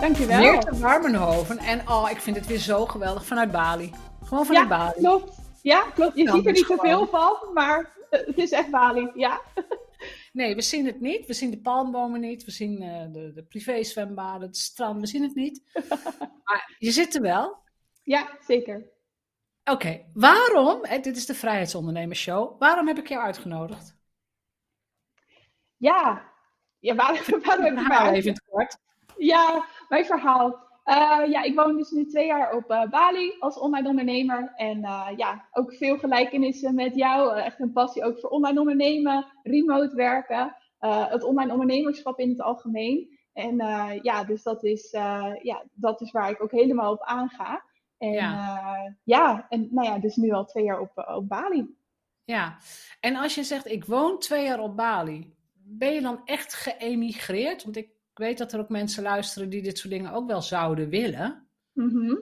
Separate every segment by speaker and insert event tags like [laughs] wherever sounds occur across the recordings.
Speaker 1: Dankjewel.
Speaker 2: Meerte Warmenhoven. En oh, ik vind het weer zo geweldig vanuit Bali. Gewoon vanuit
Speaker 1: ja,
Speaker 2: Bali.
Speaker 1: Klopt. Ja, klopt. Je ziet er
Speaker 2: dus
Speaker 1: niet zoveel van, maar eh, het is echt Bali. Ja.
Speaker 2: Nee, we zien het niet. We zien de palmbomen niet. We zien eh, de, de privézwembaden, het strand. We zien het niet. [laughs] maar je zit er wel.
Speaker 1: ja, zeker.
Speaker 2: Oké, waarom, dit is de Vrijheidsondernemers Waarom heb ik jou uitgenodigd?
Speaker 1: Ja. Ja, waarom, [laughs] waarom heb ik mij
Speaker 2: even kort.
Speaker 1: Ja, mijn verhaal. Eh, ja, ik woon dus nu twee jaar op eh, Bali als online ondernemer. En eh, ja, ook veel gelijkenissen met jou. Echt een passie ook voor online ondernemen, remote werken. het online ondernemerschap in het algemeen. En ja, dus dat is, ja, dat is waar ik ook helemaal op aanga. En
Speaker 2: Ja.
Speaker 1: ja, ja en nou ja, dus nu al twee jaar op, op Bali.
Speaker 2: Ja, en als je zegt, ik woon twee jaar op Bali, ben je dan echt geëmigreerd? Want ik weet dat er ook mensen luisteren die dit soort dingen ook wel zouden willen.
Speaker 1: Mhm.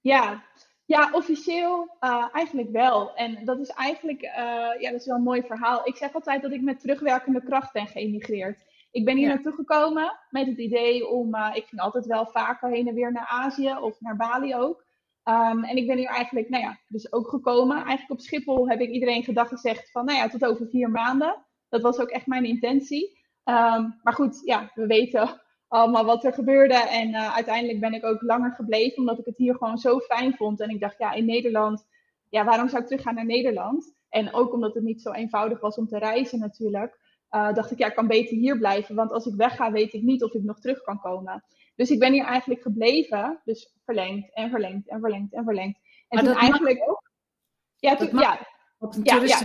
Speaker 1: Ja. ja, officieel eh, eigenlijk wel. En dat is eigenlijk eh, ja, dat is wel een mooi verhaal. Ik zeg altijd dat ik met terugwerkende kracht ben geëmigreerd. Ik ben hier
Speaker 2: Ja.
Speaker 1: naartoe gekomen met het idee om, eh, ik ging altijd wel vaker heen en weer naar Azië of naar Bali ook. Ehm, en ik ben hier eigenlijk, nou ja, dus ook gekomen. Eigenlijk op Schiphol heb ik iedereen gedag gezegd van, nou ja, tot over vier maanden. Dat was ook echt mijn intentie. Ehm, maar goed, ja, we weten allemaal wat er gebeurde. En eh, uiteindelijk ben ik ook langer gebleven, omdat ik het hier gewoon zo fijn vond. En ik dacht, ja, in Nederland, ja, waarom zou ik teruggaan naar Nederland? En ook omdat het niet zo eenvoudig was om te reizen natuurlijk. eh, dacht ik, ja, ik kan beter hier blijven. Want als ik wegga, weet ik niet of ik nog terug kan komen. Dus ik ben hier eigenlijk gebleven. Dus verlengd en verlengd en verlengd en verlengd. En
Speaker 2: Maar
Speaker 1: toen
Speaker 2: dat mag
Speaker 1: eigenlijk ook. Ja, toen, ja,
Speaker 2: Op een
Speaker 1: Ja, ja.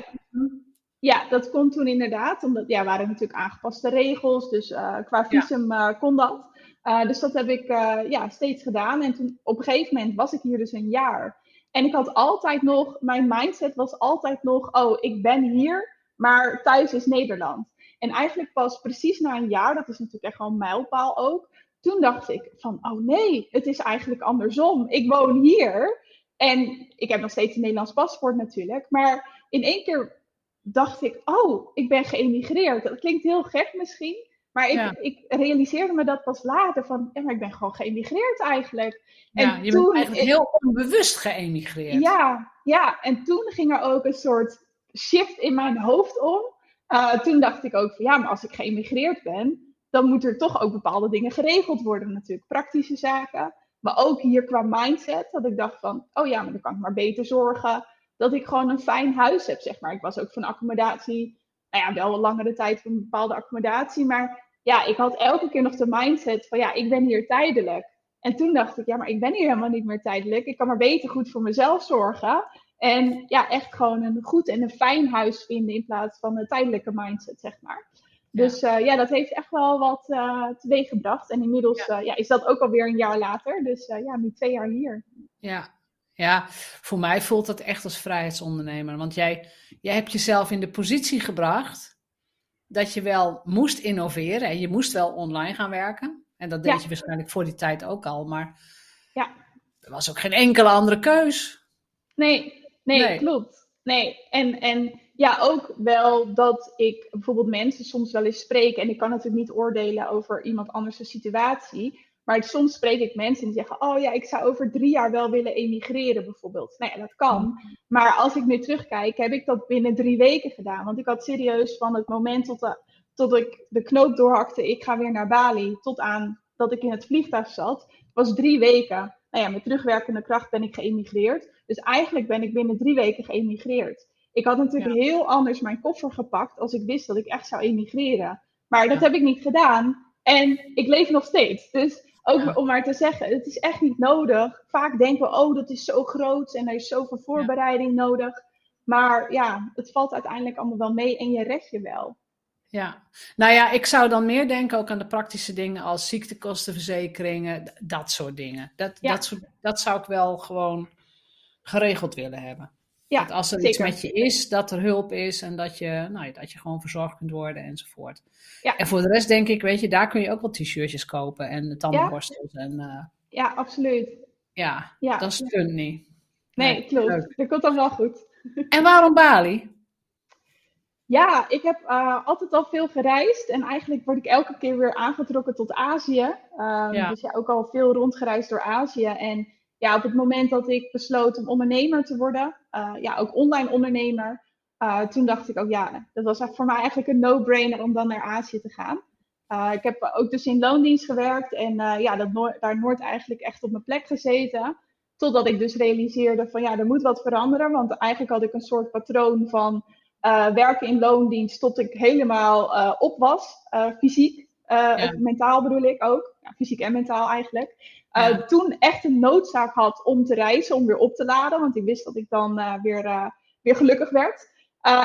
Speaker 1: Ja, dat kon toen inderdaad. Omdat ja, waren natuurlijk aangepaste regels. Dus eh, qua visum eh, kon dat. Eh, dus dat heb ik ja, steeds gedaan. En toen op een gegeven moment was ik hier dus een jaar. En ik had altijd nog, mijn mindset was altijd nog, oh, ik ben hier, maar thuis is Nederland. En eigenlijk pas precies na een jaar, dat is natuurlijk echt een mijlpaal ook. Toen dacht ik van, oh nee, het is eigenlijk andersom. Ik woon hier en ik heb nog steeds een Nederlands paspoort natuurlijk. Maar in één keer dacht ik, oh, ik ben geëmigreerd. Dat klinkt heel gek misschien. Maar ik,
Speaker 2: Ja.
Speaker 1: ik realiseerde me dat pas later van, ja, maar ik ben gewoon geëmigreerd eigenlijk.
Speaker 2: Ja,
Speaker 1: En
Speaker 2: je
Speaker 1: toen-
Speaker 2: bent eigenlijk heel onbewust geëmigreerd.
Speaker 1: Ja, ja, en toen ging er ook een soort shift in mijn hoofd om. Eh, toen dacht ik ook van ja, maar als ik geëmigreerd ben, dan moeten er toch ook bepaalde dingen geregeld worden natuurlijk. Praktische zaken, maar ook hier qua mindset. Dat ik dacht van, oh ja, maar dan kan ik maar beter zorgen dat ik gewoon een fijn huis heb, zeg maar. Ik was ook van accommodatie, nou ja, wel een langere tijd van een bepaalde accommodatie. Maar ja, ik had elke keer nog de mindset van ja, ik ben hier tijdelijk. En toen dacht ik, ja, maar ik ben hier helemaal niet meer tijdelijk. Ik kan maar beter goed voor mezelf zorgen. En ja, echt gewoon een goed en een fijn huis vinden in plaats van een tijdelijke mindset, zeg maar. Dus eh, ja, dat heeft echt wel wat eh teweeg gebracht. En inmiddels ja. ja, is dat ook alweer een jaar later. Dus eh, ja, nu twee jaar hier.
Speaker 2: Ja. Ja, voor mij voelt dat echt als vrijheidsondernemer. Want jij, jij hebt jezelf in de positie gebracht dat je wel moest innoveren. En je moest wel online gaan werken. En dat deed
Speaker 1: Ja.
Speaker 2: je waarschijnlijk voor die tijd ook al. Maar
Speaker 1: Ja.
Speaker 2: er was ook geen enkele andere keus.
Speaker 1: Nee, nee,
Speaker 2: Nee.
Speaker 1: klopt. Nee, en, en ja, ook wel dat ik bijvoorbeeld mensen soms wel eens spreek. En ik kan natuurlijk niet oordelen over iemand anders' situatie. Maar soms spreek ik mensen die zeggen: Oh ja, ik zou over drie jaar wel willen emigreren, bijvoorbeeld. Nou ja, dat kan. Maar als ik nu terugkijk, heb ik dat binnen drie weken gedaan. Want ik had serieus van het moment tot, de, tot ik de knoop doorhakte: ik ga weer naar Bali. Tot aan dat ik in het vliegtuig zat, was drie weken. nou ja, met terugwerkende kracht ben ik geëmigreerd. Dus eigenlijk ben ik binnen drie weken geëmigreerd. Ik had natuurlijk heel anders mijn koffer gepakt als ik wist dat ik echt zou emigreren. Maar dat heb ik niet gedaan. En ik leef nog steeds. Dus ook om maar te zeggen, het is echt niet nodig. Vaak denken we, oh, dat is zo groot en er is zoveel voorbereiding nodig. Maar ja, het valt uiteindelijk allemaal wel mee en je redt je wel.
Speaker 2: Ja, nou ja, ik zou dan meer denken ook aan de praktische dingen als ziektekostenverzekeringen, dat soort dingen. Dat, dat, dat zou ik wel gewoon geregeld willen hebben. Ja, dat als er iets met je is, dat er hulp is en dat je, nou, dat je gewoon verzorgd kunt worden enzovoort. Ja. En voor de rest denk ik, weet je, daar kun je ook wel t-shirtjes kopen en tandenborstels. En, uh,
Speaker 1: ja, absoluut.
Speaker 2: Ja, ja. dat stunt niet.
Speaker 1: Nee, nee klopt. Dat komt dan wel goed. [laughs]
Speaker 2: En waarom Bali?
Speaker 1: Ja, ik heb uh, altijd al veel gereisd en eigenlijk word ik elke keer weer aangetrokken tot Azië. Um, ja. Dus ja, ook al veel rondgereisd door Azië. En ja, op het moment dat ik besloot om ondernemer te worden, uh, ja, ook online ondernemer, uh, toen dacht ik ook, ja, dat was voor mij eigenlijk een no-brainer om dan naar Azië te gaan. ik heb ook dus in loondienst gewerkt en ja, dat no daar nooit eigenlijk echt op mijn plek gezeten. Totdat ik dus realiseerde van ja, er moet wat veranderen. Want eigenlijk had ik een soort patroon van werken in loondienst tot ik helemaal op was. Fysiek, ja. mentaal bedoel ik ook. Fysiek en mentaal eigenlijk. Ja. Toen echt een noodzaak had om te reizen, om weer op te laden. Want ik wist dat ik dan weer, weer gelukkig werd.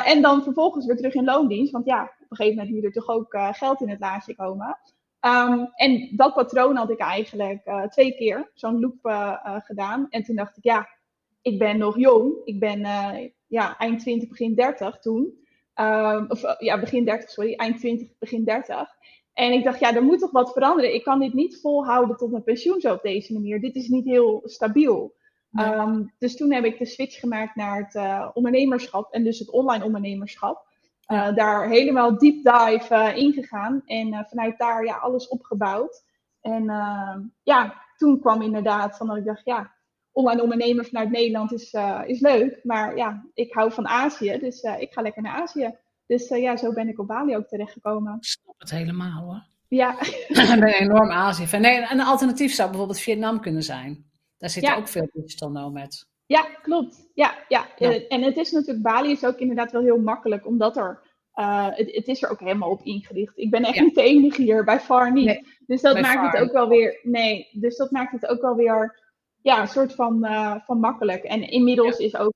Speaker 1: en dan vervolgens weer terug in loondienst. Want ja, op een gegeven moment moet er toch ook geld in het laadje komen. Um, en dat patroon had ik eigenlijk twee keer, zo'n loop gedaan. En toen dacht ik, ja, ik ben nog jong. Ik ben ja, eind 20, begin 30 toen. Um, of ja, begin 30, sorry, eind 20, begin 30. En ik dacht, ja, er moet toch wat veranderen. Ik kan dit niet volhouden tot mijn pensioen zo op deze manier. Dit is niet heel stabiel. Um, dus toen heb ik de switch gemaakt naar het uh, ondernemerschap en dus het online ondernemerschap. Uh, daar helemaal deep dive uh, ingegaan en vanuit daar ja, alles opgebouwd. En ja, toen kwam inderdaad van dat ik dacht, ja, online ondernemer vanuit Nederland is, is leuk. Maar ja, ik hou van Azië, dus ik ga lekker naar Azië. Dus uh, ja, zo ben ik op Bali ook terechtgekomen.
Speaker 2: Ik snap het helemaal hoor.
Speaker 1: Ja. [laughs]
Speaker 2: ik ben enorm Azië fan. Nee, een alternatief zou bijvoorbeeld Vietnam kunnen zijn. Daar zitten ook veel digital nomads.
Speaker 1: Ja, klopt. Ja, ja, ja. En het is natuurlijk, Bali is ook inderdaad wel heel makkelijk, omdat er het, het, is er ook helemaal op ingericht. Ik ben echt niet de enige hier, bij far niet. dus dat maakt het ook wel weer. Nee, dus dat maakt het ook wel weer ja, een soort van, uh, van makkelijk. En inmiddels is ook,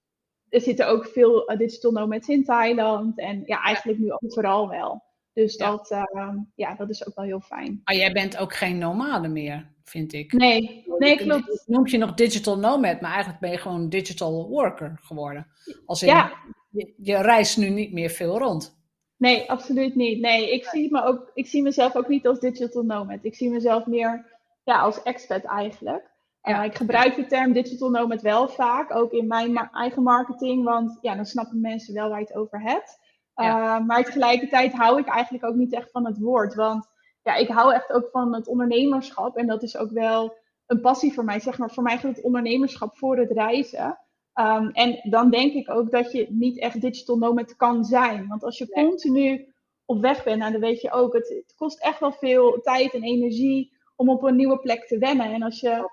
Speaker 1: er zitten ook veel uh, digital nomads in Thailand. En ja, eigenlijk nu overal wel. Dus dat, uh, ja, dat is ook wel heel fijn.
Speaker 2: Maar jij bent ook geen nomade meer, vind ik.
Speaker 1: Nee, nee klopt.
Speaker 2: Noem je nog digital nomad, maar eigenlijk ben je gewoon digital worker geworden. Als in, ja. je, je reist nu niet meer veel rond.
Speaker 1: Nee, absoluut niet. Nee, ik zie, me ook, ik zie mezelf ook niet als digital nomad. Ik zie mezelf meer ja, als expat eigenlijk. Ja. ik gebruik de term digital nomad wel vaak, ook in mijn eigen marketing, want ja, dan snappen mensen wel waar je het over hebt. Uh, maar tegelijkertijd hou ik eigenlijk ook niet echt van het woord, want ja, ik hou echt ook van het ondernemerschap en dat is ook wel een passie voor mij. Zeg maar, voor mij gaat het ondernemerschap voor het reizen. Um, en dan denk ik ook dat je niet echt digital nomad kan zijn, want als je continu op weg bent, nou, dan weet je ook, het, het kost echt wel veel tijd en energie om op een nieuwe plek te wennen. En als je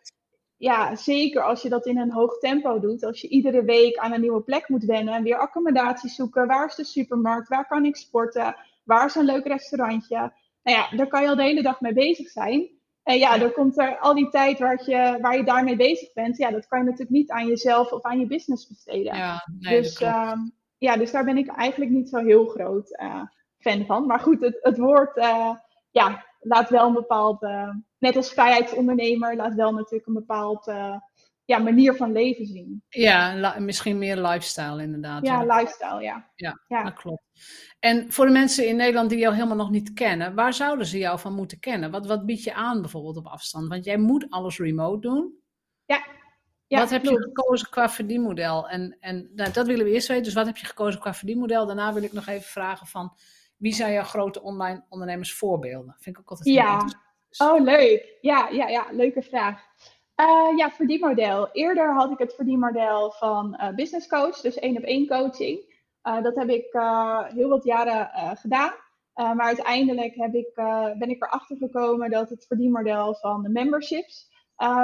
Speaker 1: ja, zeker als je dat in een hoog tempo doet. Als je iedere week aan een nieuwe plek moet wennen. Weer accommodatie zoeken. Waar is de supermarkt? Waar kan ik sporten? Waar is een leuk restaurantje? Nou ja, daar kan je al de hele dag mee bezig zijn. En ja, dan komt er al die tijd waar je, waar je daarmee bezig bent. Ja, dat kan je natuurlijk niet aan jezelf of aan je business besteden. Ja, nee, dus, uh, ja, dus daar ben ik eigenlijk niet zo heel groot uh, fan van. Maar goed, het, het woord uh, ja, laat wel een bepaald net als vrijheidsondernemer laat wel natuurlijk een bepaald uh, ja, manier van leven zien.
Speaker 2: Ja, misschien meer lifestyle inderdaad.
Speaker 1: Ja, lifestyle, ja.
Speaker 2: ja. Ja, dat klopt. En voor de mensen in Nederland die jou helemaal nog niet kennen, waar zouden ze jou van moeten kennen? Wat, wat bied je aan bijvoorbeeld op afstand? Want jij moet alles remote doen.
Speaker 1: Ja. ja
Speaker 2: wat heb je gekozen qua verdienmodel? En, en nou, dat willen we eerst weten. Dus wat heb je gekozen qua verdienmodel? Daarna wil ik nog even vragen van wie zijn jouw grote online ondernemers voorbeelden? Vind ik ook altijd
Speaker 1: ja. interessant. Oh, leuk. Ja, ja, ja, leuke vraag. Uh, ja, verdienmodel. Eerder had ik het verdienmodel van uh, business coach, dus één op één coaching. Uh, dat heb ik heel wat jaren gedaan. maar uiteindelijk heb ik, ben ik erachter gekomen dat het verdienmodel van de memberships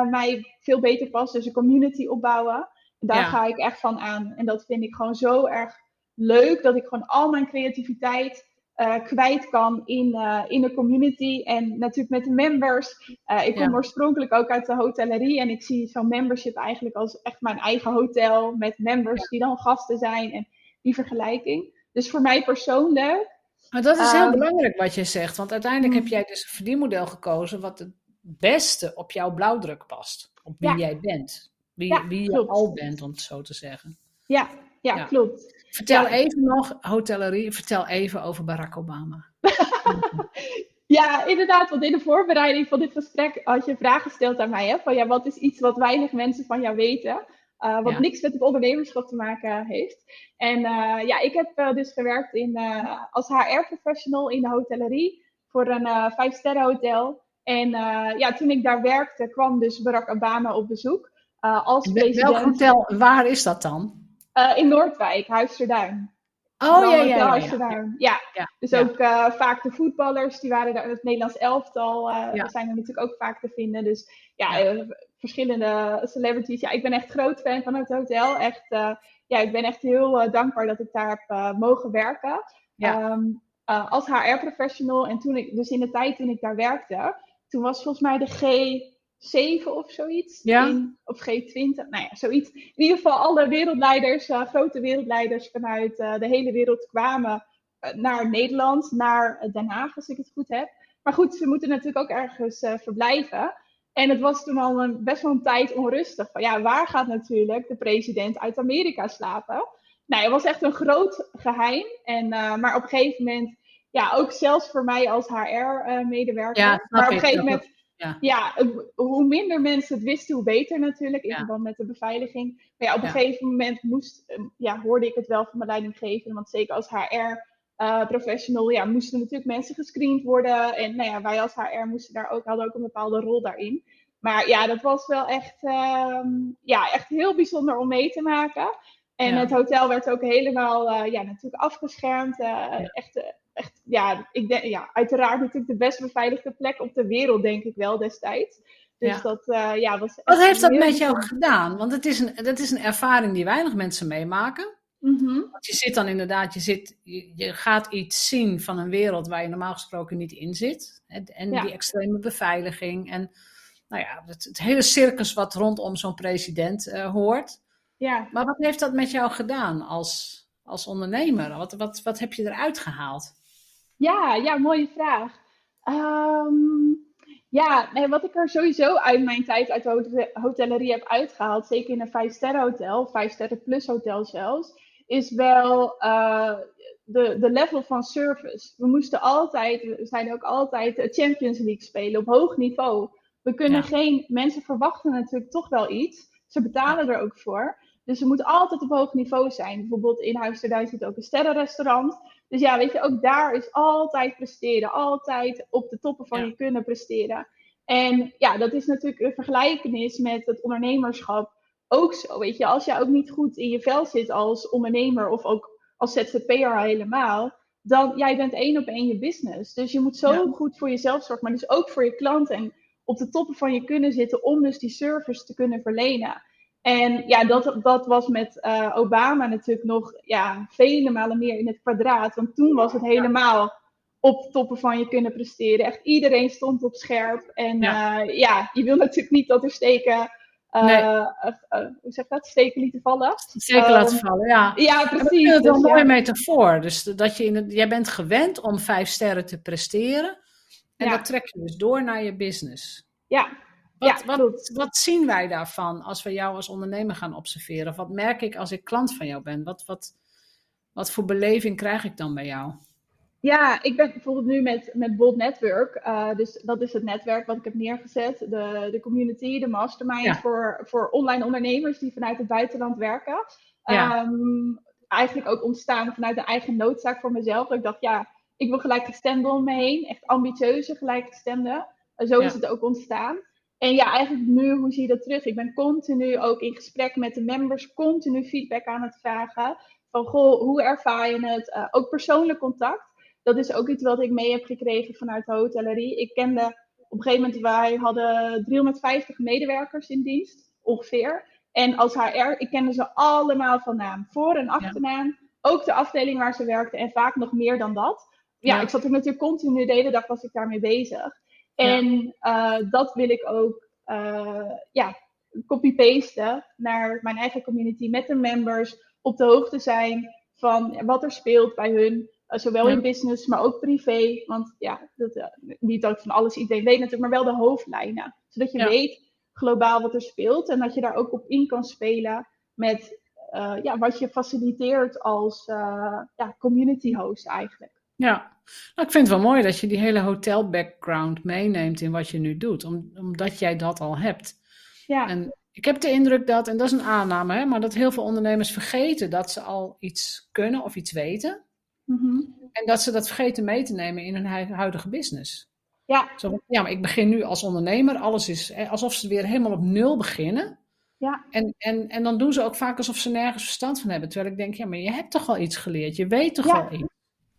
Speaker 1: mij veel beter past. Dus een community opbouwen. daar ga ik echt van aan. En dat vind ik gewoon zo erg leuk. Dat ik gewoon al mijn creativiteit uh, kwijt kan in, uh, in de community en natuurlijk met de members. Uh, ik kom oorspronkelijk ook uit de hotellerie en ik zie zo'n membership eigenlijk als echt mijn eigen hotel met members die dan gasten zijn en die vergelijking. Dus voor mij persoonlijk.
Speaker 2: Maar dat is heel ehm, belangrijk wat je zegt, want uiteindelijk heb mm. jij dus een verdienmodel gekozen wat het beste op jouw blauwdruk past. Op wie jij bent. Wie, wie je al bent, om het zo te zeggen.
Speaker 1: Ja, ja, klopt.
Speaker 2: Vertel even nog, hotellerie, vertel even over Barack Obama. [laughs]
Speaker 1: ja, inderdaad, want in de voorbereiding van dit gesprek had je vraag gesteld aan mij. Hè, van ja, wat is iets wat weinig mensen van jou weten? Uh, wat niks met het ondernemerschap te maken heeft. En uh, ja, ik heb uh, dus gewerkt in, als HR-professional in de hotellerie voor een vijf-sterren hotel. En ja, toen ik daar werkte, kwam dus Barack Obama op bezoek. als president.
Speaker 2: Welk hotel, waar is dat dan?
Speaker 1: Uh, in Noordwijk, Huisterduin.
Speaker 2: Oh ja, ja,
Speaker 1: ja, ja. Dus ook uh, vaak de voetballers, die waren daar, het Nederlands elftal, uh, zijn er natuurlijk ook vaak te vinden. Dus ja, verschillende celebrities. Ja, ik ben echt groot fan van het hotel. Echt, ja, ik ben echt heel dankbaar dat ik daar heb mogen werken. Um, als HR-professional. En toen ik, dus in de tijd toen ik daar werkte, toen was volgens mij de G 7 of zoiets. Ja. of G20, nou ja, zoiets. In ieder geval alle wereldleiders, uh, grote wereldleiders vanuit uh, de hele wereld kwamen uh, naar Nederland, naar Den Haag, als ik het goed heb. Maar goed, ze moeten natuurlijk ook ergens verblijven. En het was toen al een, best wel een tijd onrustig. Van ja, waar gaat natuurlijk de president uit Amerika slapen? Nou, het was echt een groot geheim. En, maar op een gegeven moment, ja, ook zelfs voor mij als HR-medewerker.
Speaker 2: Ja,
Speaker 1: maar op een gegeven moment ja, ja hoe minder mensen het wisten, hoe beter natuurlijk. In verband met de beveiliging. Maar ja, op een gegeven moment moest, ehm, ja, hoorde ik het wel van mijn leidinggevende. Want zeker als HR-professional uh, ja, moesten natuurlijk mensen gescreend worden. En nou ja, wij als HR moesten daar ook, hadden ook een bepaalde rol daarin. Maar ja, dat was wel echt, uh, ja, echt heel bijzonder om mee te maken. En het hotel werd ook helemaal uh, ja, natuurlijk afgeschermd. Uh, echt echt, ja, ik denk, ja, uiteraard natuurlijk de best beveiligde plek op de wereld, denk ik wel destijds. Dus dat uh, ja, was.
Speaker 2: Wat heeft dat met jou gedaan? Want het is een, dat is een ervaring die weinig mensen meemaken.
Speaker 1: Mm
Speaker 2: Want je zit dan inderdaad, je, zit, je, gaat iets zien van een wereld waar je normaal gesproken niet in zit. En die extreme beveiliging en nou ja, het, het hele circus wat rondom zo'n president uh, hoort.
Speaker 1: Ja.
Speaker 2: Maar wat heeft dat met jou gedaan als, als ondernemer? Wat, wat, wat heb je eruit gehaald?
Speaker 1: Ja, ja, mooie vraag. Ehm, ja, nee, wat ik er sowieso uit mijn tijd uit de hotellerie heb uitgehaald, zeker in een 5-sterren hotel, 5-sterren plus hotel zelfs, is wel uh, de, de level van service. We moesten altijd, we zijn ook altijd Champions League spelen op hoog niveau. We kunnen geen, mensen verwachten natuurlijk toch wel iets. Ze betalen er ook voor. Dus ze moeten altijd op hoog niveau zijn. Bijvoorbeeld in Huis ter zit ook een sterrenrestaurant. Dus ja, weet je, ook daar is altijd presteren. Altijd op de toppen van je kunnen presteren. En ja, dat is natuurlijk een vergelijkenis met het ondernemerschap ook zo. Weet je, als jij ook niet goed in je vel zit als ondernemer of ook als ZZP'er helemaal, dan jij bent één op één je business. Dus je moet zo goed voor jezelf zorgen, maar dus ook voor je klanten en op de toppen van je kunnen zitten om dus die service te kunnen verlenen. En ja, dat, dat was met uh, Obama natuurlijk nog ja, vele malen meer in het kwadraat. Want toen was het helemaal op toppen van je kunnen presteren. Echt iedereen stond op scherp. En ja, uh, ja je wil natuurlijk niet dat er steken. Uh, nee. hoe zeg dat? Steken lieten vallen.
Speaker 2: Steken laten ehm, vallen, ja.
Speaker 1: Ja, precies. Ik
Speaker 2: vind het dus, een mooie metafoor. Dus dat je in het, jij bent gewend om vijf sterren te presteren. En dat trek je dus door naar je business.
Speaker 1: Ja,
Speaker 2: wat, ja, wat, wat, zien wij daarvan als we jou als ondernemer gaan observeren? Of wat merk ik als ik klant van jou ben? Wat, wat, wat voor beleving krijg ik dan bij jou?
Speaker 1: Ja, ik ben bijvoorbeeld nu met, met Bold Network. Uh, dus dat is het netwerk wat ik heb neergezet. De, de community, de mastermind voor, voor online ondernemers die vanuit het buitenland werken. Um, eigenlijk ook ontstaan vanuit een eigen noodzaak voor mezelf. Dat ik dacht, ja, ik wil gelijkgestemden om me heen. Echt ambitieuze gelijkgestemden. Uh, zo is het ook ontstaan. En ja, eigenlijk nu, hoe zie je dat terug? Ik ben continu ook in gesprek met de members, continu feedback aan het vragen. Van, goh, hoe ervaar je het? Uh, ook persoonlijk contact. Dat is ook iets wat ik mee heb gekregen vanuit de hotellerie. Ik kende op een gegeven moment, wij hadden 350 medewerkers in dienst, ongeveer. En als HR, ik kende ze allemaal van naam, voor- en achternaam. Ook de afdeling waar ze werkten en vaak nog meer dan dat. Ja, ik zat er natuurlijk continu, de hele dag was ik daarmee bezig. En uh, dat wil ik ook, uh, ja, copy-pasten naar mijn eigen community met de members. Op de hoogte zijn van wat er speelt bij hun. Uh, zowel in business, maar ook privé. Want ja, dat, niet dat ik van alles iedereen weet natuurlijk, maar wel de hoofdlijnen. Zodat je weet globaal wat er speelt. En dat je daar ook op in kan spelen met ja, wat je faciliteert als ja, community host eigenlijk.
Speaker 2: Ja, nou, ik vind het wel mooi dat je die hele hotel background meeneemt in wat je nu doet, omdat jij dat al hebt. Ja. En ik heb de indruk dat, en dat is een aanname, hè, maar dat heel veel ondernemers vergeten dat ze al iets kunnen of iets weten. Mm En dat ze dat vergeten mee te nemen in hun huidige business. Ja. Zo, ja, maar ik begin nu als ondernemer, alles is alsof ze weer helemaal op nul beginnen. Ja. En, en, en dan doen ze ook vaak alsof ze nergens verstand van hebben. Terwijl ik denk, ja, maar je hebt toch al iets geleerd, je weet toch al iets.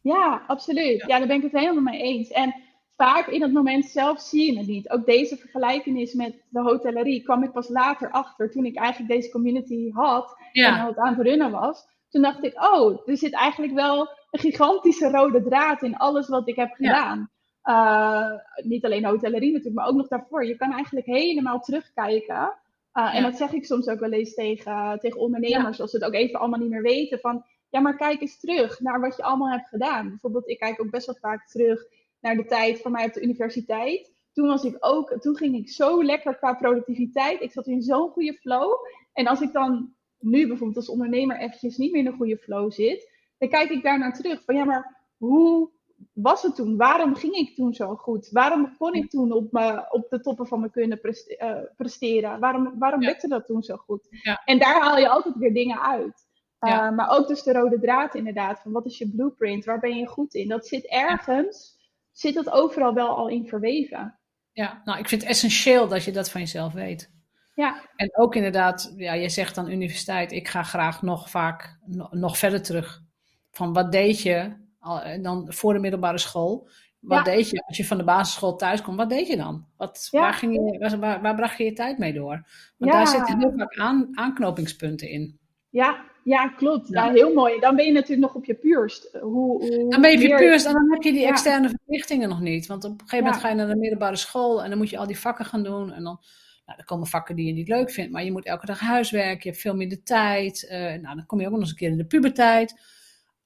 Speaker 1: Ja, absoluut. Ja. daar ben ik het helemaal mee eens. En vaak in het moment zelf zie je het niet. Ook deze vergelijkenis met de hotellerie kwam ik pas later achter, toen ik eigenlijk deze community had en het aan het runnen was. Toen dacht ik, oh, er zit eigenlijk wel een gigantische rode draad in alles wat ik heb gedaan. Uh, niet alleen hotellerie natuurlijk, maar ook nog daarvoor. Je kan eigenlijk helemaal terugkijken. Uh, en dat zeg ik soms ook wel eens tegen, tegen ondernemers, als ze het ook even allemaal niet meer weten. Van ja, maar kijk eens terug naar wat je allemaal hebt gedaan. Bijvoorbeeld, ik kijk ook best wel vaak terug naar de tijd van mij op de universiteit. Toen was ik ook, toen ging ik zo lekker qua productiviteit. Ik zat in zo'n goede flow. En als ik dan nu bijvoorbeeld als ondernemer eventjes niet meer in een goede flow zit, dan kijk ik daar naar terug. Van ja, maar hoe was het toen? Waarom ging ik toen zo goed? Waarom kon ik toen op, me, op de toppen van me kunnen eh, presteren? Waarom, waarom ja. lukte dat toen zo goed? En daar haal je altijd weer dingen uit. Ja. Eh, maar ook dus de rode draad inderdaad, van wat is je blueprint, waar ben je goed in? Dat zit ergens, zit dat overal wel al in verweven.
Speaker 2: Ja, nou ik vind het essentieel dat je dat van jezelf weet. Ja. En ook inderdaad, ja, je zegt dan universiteit, ik ga graag nog vaak nog verder terug. Van wat deed je al, dan voor de middelbare school? Wat deed je als je van de basisschool thuis kwam? Wat deed je dan? Wat, waar, ging je, waar, waar, bracht je je tijd mee door? Want daar zitten heel vaak aan, aanknopingspunten in.
Speaker 1: Ja, ja, klopt. Ja. heel mooi. Dan ben je natuurlijk nog op je puurst. Hoe,
Speaker 2: hoe dan ben je op je puurst en dan heb je die externe verplichtingen nog niet. Want op een gegeven moment ga je naar de middelbare school en dan moet je al die vakken gaan doen. En dan, nou, er komen vakken die je niet leuk vindt, maar je moet elke dag huiswerken, je hebt veel minder tijd. Uh, nou, dan kom je ook nog eens een keer in de puberteit.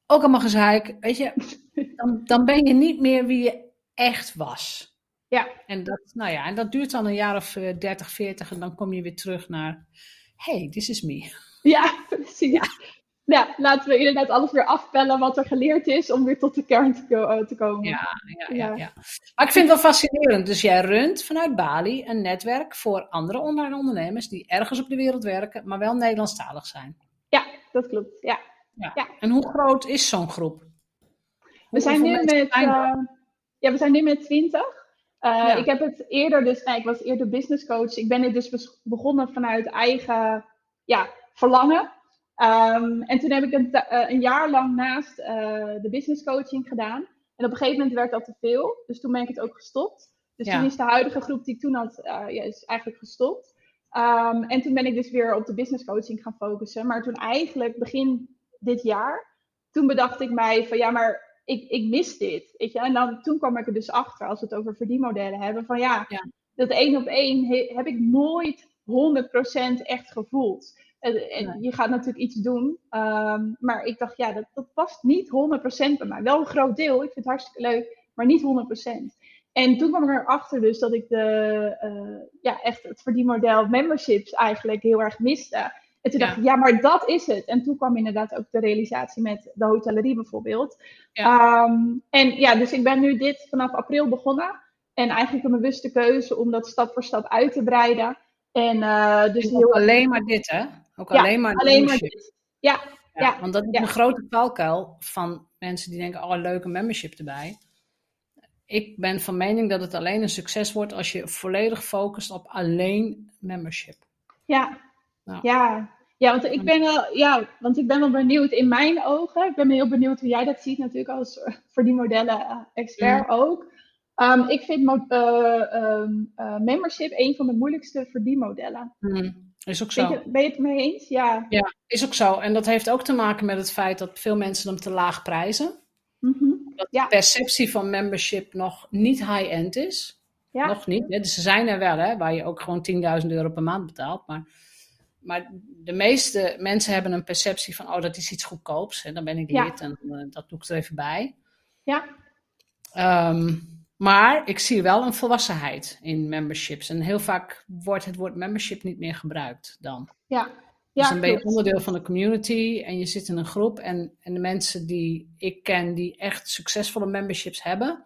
Speaker 2: Ook allemaal gezeik. Weet je, [laughs] dan, dan ben je niet meer wie je echt was. Ja. En dat, nou ja, en dat duurt dan een jaar of 30, eh, 40 en dan kom je weer terug naar, hey, this is me.
Speaker 1: Ja, [laughs] precies. Ja. laten we inderdaad alles weer afpellen wat er geleerd is om weer tot de kern te, eh, te komen.
Speaker 2: Ja, ja, ja, ja, Maar ik vind het wel fascinerend. Dus jij runt vanuit Bali een netwerk voor andere online ondernemers die ergens op de wereld werken, maar wel Nederlandstalig zijn.
Speaker 1: Ja, dat klopt. Ja.
Speaker 2: Ja. En hoe groot is zo'n groep?
Speaker 1: we zijn, nu met, uh, ja, we zijn nu met 20. Uh, Ik heb het eerder dus, nee, ik was eerder business coach. Ik ben dit dus begonnen vanuit eigen ja, verlangen. Um, en toen heb ik een, uh, een jaar lang naast uh, de business coaching gedaan. En op een gegeven moment werd dat te veel. Dus toen ben ik het ook gestopt. Dus ja. toen is de huidige groep die ik toen had, ja, is eigenlijk gestopt. Um, en toen ben ik dus weer op de business coaching gaan focussen. Maar toen eigenlijk begin dit jaar, toen bedacht ik mij van ja, maar ik, ik mis dit. Weet je? En dan, toen kwam ik er dus achter, als we het over verdienmodellen hebben, van ja, ja. dat één op één heb ik nooit 100% echt gevoeld. En, je gaat natuurlijk iets doen. Um, maar ik dacht, ja, dat, dat past niet 100% bij mij. Wel een groot deel. Ik vind het hartstikke leuk, maar niet 100%. En toen kwam ik erachter dus dat ik de, uh, ja, echt het verdienmodel memberships eigenlijk heel erg miste. En toen dacht ik, ja, maar dat is het. En toen kwam inderdaad ook de realisatie met de hotellerie bijvoorbeeld. Ja. Um, en ja, dus ik ben nu dit vanaf april begonnen. En eigenlijk een bewuste keuze om dat stap voor stap uit te breiden. En uh, dus
Speaker 2: heel... alleen maar dit, hè? Ook alleen maar, alleen maar dit. Ja, ja, Want dat is een grote valkuil van mensen die denken, oh, een leuke membership erbij. Ik ben van mening dat het alleen een succes wordt als je volledig focust op alleen membership.
Speaker 1: Ja, nou. ja. Ja, want ik ben wel, ja, want ik ben wel benieuwd in mijn ogen. Ik ben heel benieuwd hoe jij dat ziet, natuurlijk als verdienmodellen-expert mm. ook. Um, ik vind uh, um, uh, membership een van de moeilijkste verdienmodellen.
Speaker 2: Hmm, is ook zo.
Speaker 1: Ben je, het mee eens? Ja.
Speaker 2: ja, is ook zo. En dat heeft ook te maken met het feit dat veel mensen hem te laag prijzen.
Speaker 1: Mm -hmm.
Speaker 2: Dat
Speaker 1: ja.
Speaker 2: de perceptie van membership nog niet high-end is.
Speaker 1: Ja.
Speaker 2: Nog niet. Dus ze zijn er wel, hè, waar je ook gewoon 10.000 euro per maand betaalt. Maar, maar de meeste mensen hebben een perceptie van, oh, dat is iets goedkoops. En dan ben ik
Speaker 1: Ja.
Speaker 2: lid en uh, dat doe ik er even bij.
Speaker 1: Ja.
Speaker 2: Ehm, maar ik zie wel een volwassenheid in memberships. En heel vaak wordt het woord membership niet meer gebruikt dan.
Speaker 1: Ja.
Speaker 2: Dus
Speaker 1: Ja,
Speaker 2: dan ben je onderdeel van de community en je zit in een groep. En, en de mensen die ik ken die echt succesvolle memberships hebben,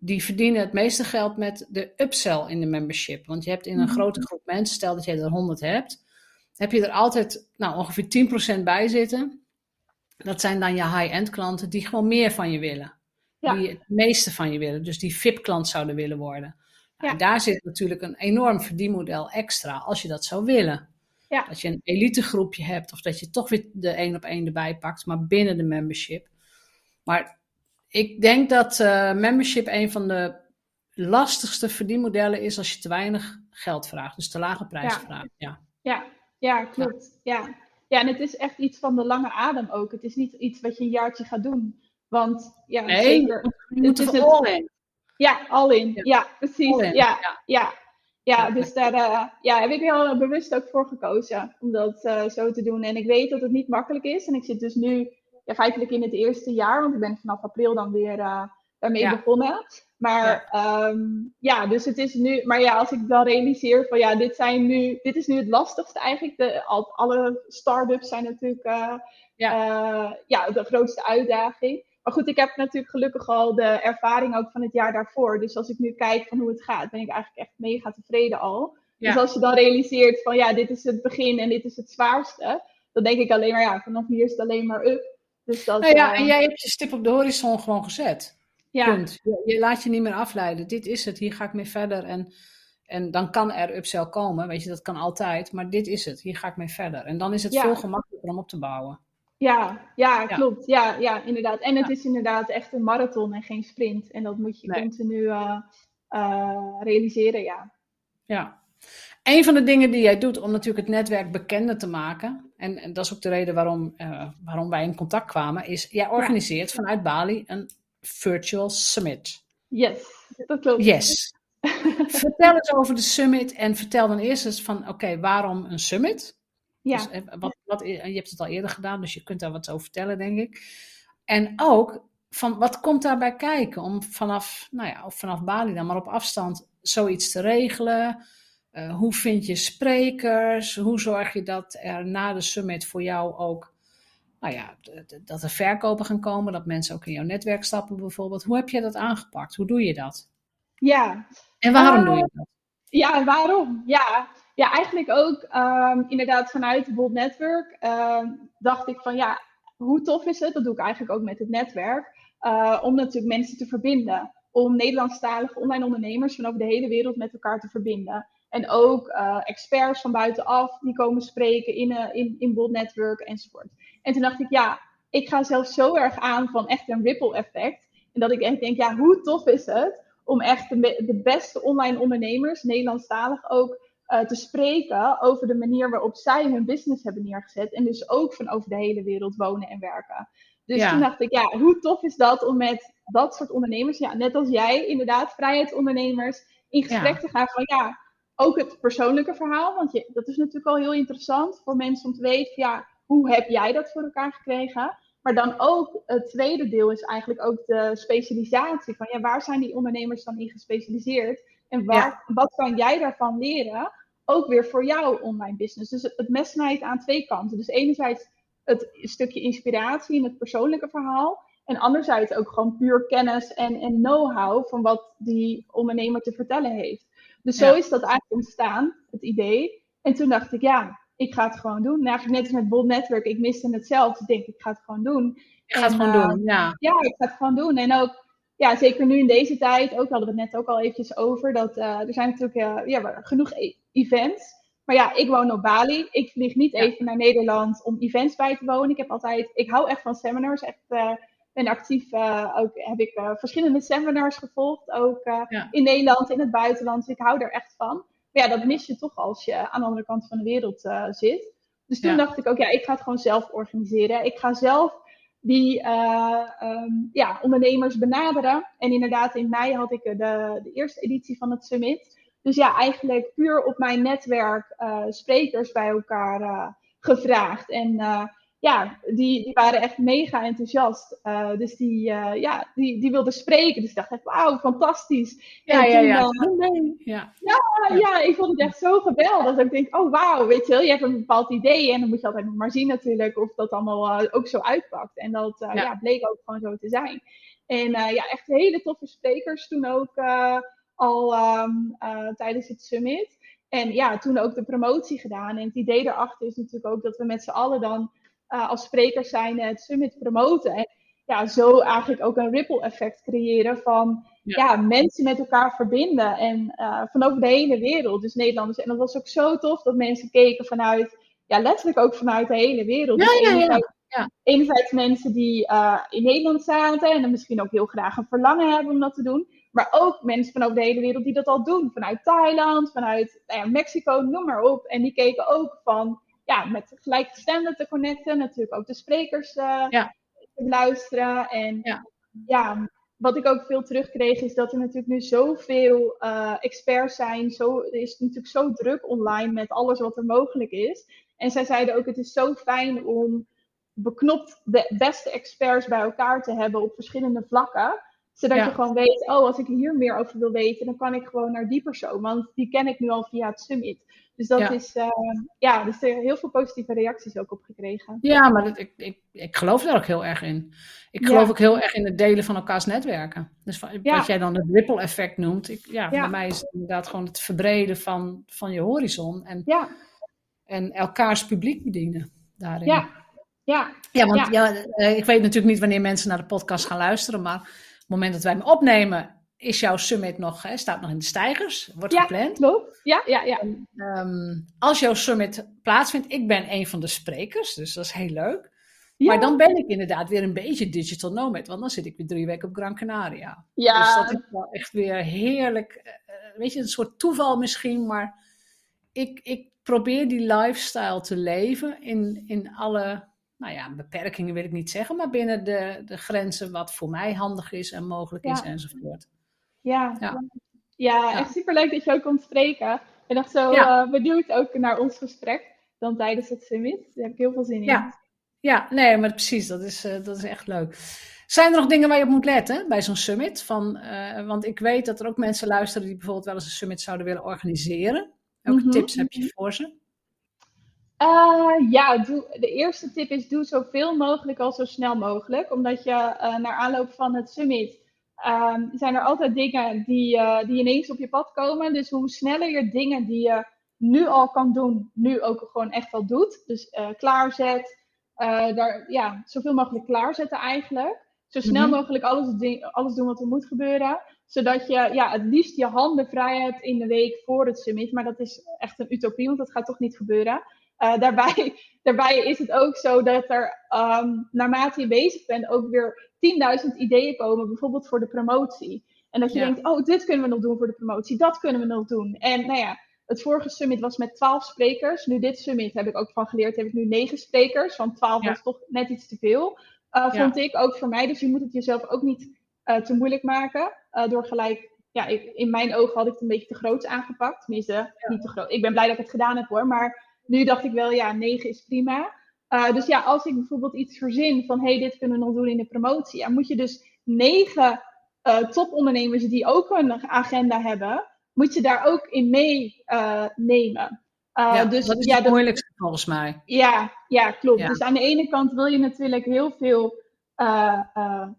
Speaker 2: die verdienen het meeste geld met de upsell in de membership. Want je hebt in een
Speaker 1: Mhm.
Speaker 2: grote groep mensen, stel dat je er 100 hebt, heb je er altijd nou, ongeveer 10% bij zitten. Dat zijn dan je high-end klanten die gewoon meer van je willen.
Speaker 1: Ja.
Speaker 2: Die het meeste van je willen. Dus die VIP-klant zouden willen worden. Nou,
Speaker 1: Ja.
Speaker 2: daar zit natuurlijk een enorm verdienmodel extra als je dat zou willen.
Speaker 1: Ja.
Speaker 2: Dat je een elitegroepje hebt of dat je toch weer de één op één erbij pakt, maar binnen de membership. Maar ik denk dat eh, membership een van de lastigste verdienmodellen is als je te weinig geld vraagt. Dus te lage
Speaker 1: Ja.
Speaker 2: vraagt. Ja.
Speaker 1: Ja, ja klopt. Ja. ja, en het is echt iets van de lange adem ook. Het is niet iets wat je een jaartje gaat doen. Want ja,
Speaker 2: Nee,
Speaker 1: zeker.
Speaker 2: je moet
Speaker 1: is het-
Speaker 2: all in.
Speaker 1: Ja, al in.
Speaker 2: Ja.
Speaker 1: Ja, precies.
Speaker 2: In,
Speaker 1: Ja,
Speaker 2: ja.
Speaker 1: ja. Dus daar eh, ja, heb ik heel bewust ook voor gekozen om dat eh, zo te doen. En ik weet dat het niet makkelijk is. En ik zit dus nu ja, feitelijk in het eerste jaar, want ik ben vanaf april dan weer eh, daarmee
Speaker 2: Ja.
Speaker 1: begonnen. Maar ja. ja, dus het is nu. Maar ja, als ik dan realiseer van ja, dit zijn nu, dit is nu het lastigste eigenlijk. De, al, alle start-ups zijn natuurlijk
Speaker 2: Ja.
Speaker 1: ja, de grootste uitdaging. Maar goed, ik heb natuurlijk gelukkig al de ervaring ook van het jaar daarvoor. Dus als ik nu kijk van hoe het gaat, ben ik eigenlijk echt mega tevreden al.
Speaker 2: Ja.
Speaker 1: Dus als je dan realiseert van ja, dit is het begin en dit is het zwaarste. Dan denk ik alleen maar ja, vanaf hier is het alleen maar up. Dus dat,
Speaker 2: Nou ja,
Speaker 1: eh,
Speaker 2: en jij hebt je stip op de horizon gewoon gezet.
Speaker 1: ja,
Speaker 2: Punt. Je, je laat je niet meer afleiden. Dit is het, hier ga ik mee verder. En, en dan kan er upsell komen, weet je, dat kan altijd. Maar dit is het, hier ga ik mee verder. En dan is het
Speaker 1: Ja.
Speaker 2: veel gemakkelijker om op te bouwen.
Speaker 1: Ja, ja, klopt. Ja, ja, inderdaad. En het is inderdaad echt een marathon en geen sprint. En dat moet je
Speaker 2: Nee.
Speaker 1: continu eh, eh, realiseren, ja.
Speaker 2: Ja. Een van de dingen die jij doet om natuurlijk het netwerk bekender te maken, en, en dat is ook de reden waarom, eh, waarom wij in contact kwamen, is jij organiseert vanuit Bali een virtual summit.
Speaker 1: Yes, dat klopt.
Speaker 2: Yes. vertel eens over de summit en vertel dan eerst eens van, oké, waarom een summit?
Speaker 1: Ja,
Speaker 2: Dus, eh, wat, wat, je hebt het al eerder gedaan, dus je kunt daar wat over vertellen, denk ik. En ook, van, wat komt daarbij kijken om vanaf, nou ja, of vanaf Bali dan, maar op afstand zoiets te regelen? Uh, hoe vind je sprekers? Hoe zorg je dat er na de summit voor jou ook, nou ja, dat er verkopen gaan komen, dat mensen ook in jouw netwerk stappen bijvoorbeeld? Hoe heb je dat aangepakt? Hoe doe je dat?
Speaker 1: ja.
Speaker 2: En waarom
Speaker 1: Uh,
Speaker 2: doe je dat?
Speaker 1: Ja, waarom? Ja, ja eigenlijk ook um, inderdaad vanuit Bold Network uh, dacht ik van ja, hoe tof is het? Dat doe ik eigenlijk ook met het netwerk. Uh, om natuurlijk mensen te verbinden. Om Nederlandstalige online ondernemers van over de hele wereld met elkaar te verbinden. En ook uh, experts van buitenaf die komen spreken in, uh, in, in Bold Network enzovoort. En toen dacht ik, ja, ik ga zelf zo erg aan van echt een ripple effect. En dat ik echt denk, ja, hoe tof is het om echt de, de beste online ondernemers, Nederlandstalig ook, uh, te spreken over de manier waarop zij hun business hebben neergezet. En dus ook van over de hele wereld wonen en werken. Dus ja. toen dacht ik, ja, hoe tof is dat om met dat soort ondernemers, ja, net als jij, inderdaad, vrijheidsondernemers, in gesprek ja. te gaan van ja, ook het persoonlijke verhaal. Want je, dat is natuurlijk al heel interessant voor mensen om te weten, ja, hoe heb jij dat voor elkaar gekregen? Maar dan ook het tweede deel is eigenlijk ook de specialisatie. Van ja, waar zijn die ondernemers dan in gespecialiseerd? En ja. wat kan jij daarvan leren? Ook weer voor jouw online business. Dus het, het mes snijdt aan twee kanten. Dus enerzijds het stukje inspiratie in het persoonlijke verhaal. En anderzijds ook gewoon puur kennis en, en know-how van wat die ondernemer te vertellen heeft. Dus zo ja. is dat eigenlijk ontstaan, het idee. En toen dacht ik, ja, ik ga het gewoon doen. Nou, eigenlijk net als met Bold Network, ik miste het zelf. Ik denk, ik ga het gewoon doen.
Speaker 2: Je gaat het gewoon uh, doen, ja.
Speaker 1: Ja, ik ga het gewoon doen. En ook, ja, zeker nu in deze tijd, ook hadden we het net ook al eventjes over, dat uh, er zijn natuurlijk uh, ja, genoeg e events. Maar ja, ik woon op Bali. Ik vlieg niet ja. even naar Nederland om events bij te wonen. Ik heb altijd, ik hou echt van seminars, echt ben actief, ook heb ik verschillende seminars gevolgd, ook in Nederland, in het buitenland. Dus ik hou er echt van. Maar ja, dat mis je toch als je aan de andere kant van de wereld zit. Dus toen dacht ik ook, ja, ik ga het gewoon zelf organiseren. Ik ga zelf die ehm, ja, ondernemers benaderen. En inderdaad, in mei had ik de, de eerste editie van het summit. Dus ja, eigenlijk puur op mijn netwerk uh, sprekers bij elkaar uh, gevraagd. En uh, ja, die, die waren echt mega enthousiast. dus die, ja, die, die wilden spreken. Dus ik dacht echt, wauw, fantastisch.
Speaker 2: Ja, ja, ja.
Speaker 1: ja. ja. Ja, ik vond het echt zo geweldig. Dat ik denk, oh wauw, weet je wel, je hebt een bepaald idee. En dan moet je altijd nog maar zien natuurlijk of dat allemaal ook zo uitpakt. En dat ja. ja. bleek ook gewoon zo te zijn. En ja, echt hele toffe sprekers toen ook al ehm, eh, tijdens het summit. En ja, toen ook de promotie gedaan. En het idee daarachter is natuurlijk ook dat we met z'n allen dan uh, als sprekers zijn het summit promoten. En ja, zo eigenlijk ook een ripple effect creëren van ja. mensen met elkaar verbinden. En uh, van over de hele wereld, dus Nederlanders. En dat was ook zo tof dat mensen keken vanuit, ja, letterlijk ook vanuit de hele wereld.
Speaker 2: Ja,
Speaker 1: dus
Speaker 2: ja, ja.
Speaker 1: Ja. Enerzijds mensen die uh, in Nederland zaten en dan misschien ook heel graag een verlangen hebben om dat te doen. Maar ook mensen van over de hele wereld die dat al doen. Vanuit Thailand, vanuit nou ja, Mexico, noem maar op. En die keken ook van, ja, met gelijkgestemden te connecten. Natuurlijk ook de sprekers uh, ja. te luisteren. En ja. ja. wat ik ook veel terugkreeg is dat er natuurlijk nu zoveel uh, experts zijn. Zo, er is natuurlijk zo druk online met alles wat er mogelijk is. En zij zeiden ook, het is zo fijn om beknopt de beste experts bij elkaar te hebben op verschillende vlakken zodat je gewoon weet, oh, als ik hier meer over wil weten, dan kan ik gewoon naar die persoon. Want die ken ik nu al via het summit. Dus dat is, uh, ja, dus er heel veel positieve reacties ook op gekregen.
Speaker 2: Ja, maar dat, ik, ik, ik geloof daar ook heel erg in. Ik geloof ook heel erg in het delen van elkaars netwerken. Dus wat jij dan het ripple effect noemt. Ik, ja, voor mij is het inderdaad gewoon het verbreden van, van je horizon. En,
Speaker 1: ja.
Speaker 2: en elkaars publiek bedienen daarin.
Speaker 1: Ja, ja.
Speaker 2: ja want ja. Eh, ik weet natuurlijk niet wanneer mensen naar de podcast gaan luisteren, maar moment dat wij hem opnemen, is jouw summit nog, hè, staat nog in de stijgers, wordt
Speaker 1: ja,
Speaker 2: gepland.
Speaker 1: Klopt. Ja, ja, ja.
Speaker 2: Ehm, als jouw summit plaatsvindt, ik ben een van de sprekers, dus dat is heel leuk. Maar dan ben ik inderdaad weer een beetje digital nomad, want dan zit ik weer drie weken op Gran Canaria.
Speaker 1: Ja.
Speaker 2: Dus dat is wel echt weer heerlijk. Eh, eh, weet je, een soort toeval misschien, maar ik, ik probeer die lifestyle te leven in, in alle nou ja, beperkingen wil ik niet zeggen, maar binnen de, de grenzen wat voor mij handig is en mogelijk is enzovoort.
Speaker 1: Ja, ja. ja echt superleuk dat je ook komt spreken. Ik ben echt zo uh, benieuwd ook naar ons gesprek dan tijdens het summit. Daar heb ik heel veel zin in.
Speaker 2: Ja, ja nee, maar precies, dat is, uh, dat is echt leuk. Zijn er nog dingen waar je op moet letten bij zo'n summit? Van, uh, want ik weet dat er ook mensen luisteren die bijvoorbeeld wel eens een summit zouden willen organiseren. Welke mm -hmm. tips heb je voor ze?
Speaker 1: Uh, ja, doe, de eerste tip is doe zoveel mogelijk al zo snel mogelijk. Omdat je uh, naar aanloop van het summit um, zijn er altijd dingen die, uh, die ineens op je pad komen. Dus hoe sneller je dingen die je nu al kan doen, nu ook gewoon echt al doet. Dus klaarzet, daar, ja, zoveel mogelijk klaarzetten eigenlijk. Zo snel mhm. mogelijk alles, alles doen wat er moet gebeuren. Zodat je ja, het liefst je handen vrij hebt in de week voor het summit. Maar dat is echt een utopie, want dat gaat toch niet gebeuren. Uh, daarbij, [laughs] daarbij is het ook zo dat er um, naarmate je bezig bent ook weer 10.000 ideeën komen, bijvoorbeeld voor de promotie. En dat je denkt, oh, dit kunnen we nog doen voor de promotie, dat kunnen we nog doen. En nou ja, het vorige summit was met 12 sprekers. Nu dit summit heb ik ook van geleerd, heb ik nu 9 sprekers. Want 12 was toch net iets te veel, uh, vond ik ook voor mij. Dus je moet het jezelf ook niet uh, te moeilijk maken. door gelijk, ja, ik, in mijn ogen had ik het een beetje te groot aangepakt. Tenminste, niet te groot. Ik ben blij dat ik het gedaan heb hoor, maar nu dacht ik wel, ja, 9 is prima. Uh, dus ja, als ik bijvoorbeeld iets verzin van, hey, dit kunnen we nog doen in de promotie, dan moet je dus negen uh, topondernemers die ook een agenda hebben, moet je daar ook in meenemen.
Speaker 2: Uh, ja, dus, dat is ja, het moeilijkste volgens mij.
Speaker 1: Ja, ja klopt. Dus aan de ene kant wil je natuurlijk heel veel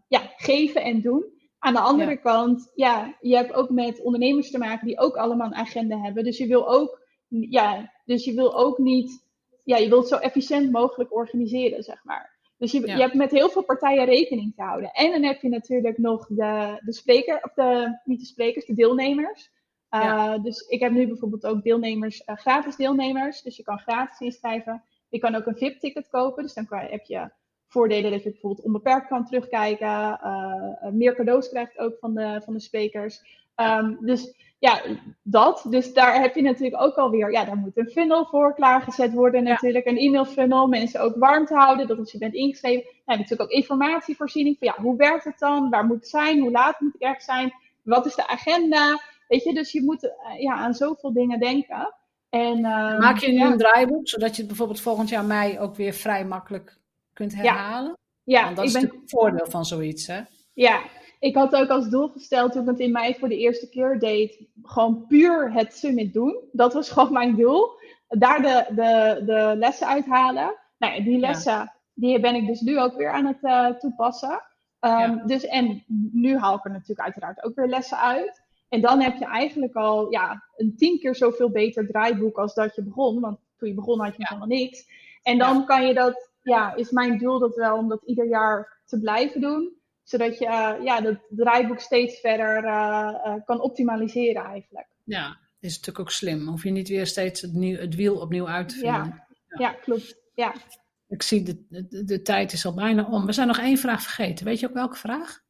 Speaker 1: ja, geven en doen. Aan de andere kant, ja, je hebt ook met ondernemers te maken die ook allemaal een agenda hebben. Dus je wil ook ja, dus je wil ook niet, ja, je wilt zo efficiënt mogelijk organiseren, zeg maar. Dus je, je hebt met heel veel partijen rekening te houden. En dan heb je natuurlijk nog de, de spreker, of de, niet de sprekers, de deelnemers. Uh, Dus ik heb nu bijvoorbeeld ook deelnemers, uh, gratis deelnemers. Dus je kan gratis inschrijven. Je kan ook een VIP-ticket kopen. Dus dan kan, heb je voordelen dat je bijvoorbeeld onbeperkt kan terugkijken. meer cadeaus krijgt ook van de, van de sprekers. Ehm, dus ja, dat. Dus daar heb je natuurlijk ook alweer, ja, daar moet een funnel voor klaargezet worden natuurlijk. Een e-mail funnel, mensen ook warm te houden, dat als je bent ingeschreven. Ja, natuurlijk ook informatievoorziening van ja, hoe werkt het dan? Waar moet het zijn? Hoe laat moet ik ergens zijn? Wat is de agenda? Weet je, dus je moet uh, ja, aan zoveel dingen denken. En, uh,
Speaker 2: Maak je nu een draaiboek, zodat je het bijvoorbeeld volgend jaar mei ook weer vrij makkelijk kunt herhalen? Ja, ja Want dat is ben... natuurlijk het voordeel van zoiets, hè?
Speaker 1: Ja, ik had ook als doel gesteld toen ik het in mei voor de eerste keer deed, gewoon puur het summit doen. Dat was gewoon mijn doel. Daar de, de, de lessen uithalen. Nou ja, die lessen, die ben ik dus nu ook weer aan het uh, toepassen. Um, dus, en nu haal ik er natuurlijk uiteraard ook weer lessen uit. En dan heb je eigenlijk al ja, een tien keer zoveel beter draaiboek als dat je begon. Want toen je begon had je helemaal niks. En dan kan je dat, ja, is mijn doel dat wel om dat ieder jaar te blijven doen zodat je uh, ja, het draaiboek steeds verder uh, kan optimaliseren eigenlijk.
Speaker 2: Ja, is natuurlijk ook slim. Hoef je niet weer steeds het, nieuw, het wiel opnieuw uit te vinden.
Speaker 1: Ja, ja. ja klopt. Ja.
Speaker 2: Ik zie, de, de, de, tijd is al bijna om. We zijn nog één vraag vergeten. Weet je ook welke vraag?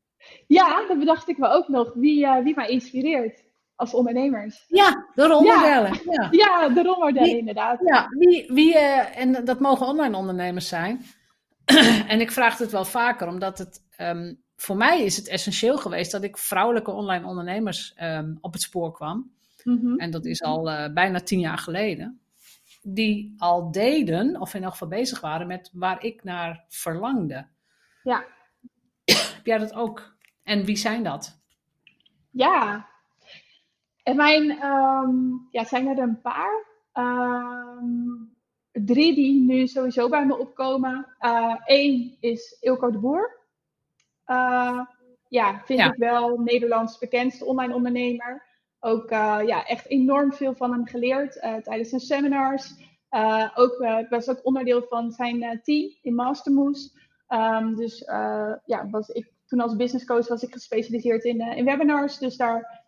Speaker 1: Ja, dat bedacht ik me ook nog. Wie, wie mij inspireert als ondernemers.
Speaker 2: Ja, de rolmodellen.
Speaker 1: Ja, ja. [laughs] de rolmodellen inderdaad.
Speaker 2: Ja, wie, wie, en dat mogen online ondernemers zijn. [clears throat] en ik vraag het wel vaker, omdat het um, voor mij is het essentieel geweest dat ik vrouwelijke online ondernemers um, op het spoor kwam. Mm-hmm. En dat is al uh, bijna tien jaar geleden. Die al deden, of in elk geval bezig waren met waar ik naar verlangde.
Speaker 1: Ja.
Speaker 2: Heb jij dat ook? En wie zijn dat?
Speaker 1: Ja. En mijn, um, ja, zijn er een paar. Um, drie die nu sowieso bij me opkomen. Eén uh, is Ilko de Boer. Uh, ja, vind ik wel Nederlands bekendste online ondernemer. Ook uh, ja, echt enorm veel van hem geleerd tijdens zijn seminars. ook, ik was ook onderdeel van zijn team in Mastermoes. Um, dus ja, was ik, toen als business coach was ik gespecialiseerd in, in webinars. Dus daar